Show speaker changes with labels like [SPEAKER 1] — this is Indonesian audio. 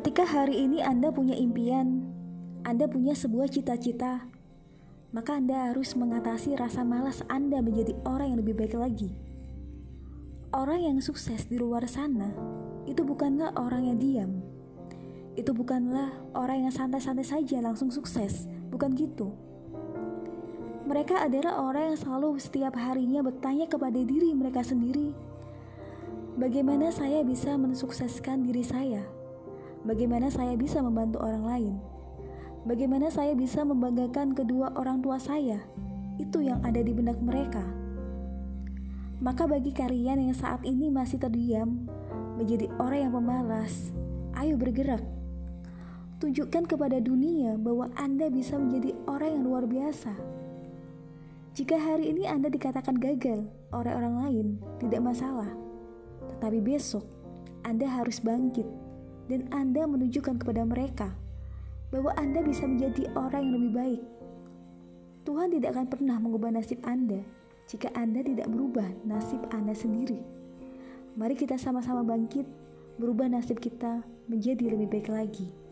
[SPEAKER 1] Ketika hari ini Anda punya impian, Anda punya sebuah cita-cita, maka Anda harus mengatasi rasa malas Anda menjadi orang yang lebih baik lagi. Orang yang sukses di luar sana itu bukanlah orang yang diam. Itu bukanlah orang yang santai-santai saja langsung sukses, bukan gitu. Mereka adalah orang yang selalu setiap harinya bertanya kepada diri mereka sendiri, bagaimana saya bisa mensukseskan diri saya? Bagaimana saya bisa membantu orang lain? Bagaimana saya bisa membanggakan kedua orang tua saya? Itu yang ada di benak mereka. Maka bagi kalian yang saat ini masih terdiam, menjadi orang yang pemalas, ayo bergerak. Tunjukkan kepada dunia bahwa Anda bisa menjadi orang yang luar biasa. Jika hari ini Anda dikatakan gagal oleh orang lain, tidak masalah. Tetapi besok, Anda harus bangkit dan Anda menunjukkan kepada mereka bahwa Anda bisa menjadi orang yang lebih baik. Tuhan tidak akan pernah mengubah nasib Anda jika Anda tidak berubah nasib Anda sendiri. Mari kita sama-sama bangkit, berubah nasib kita menjadi lebih baik lagi.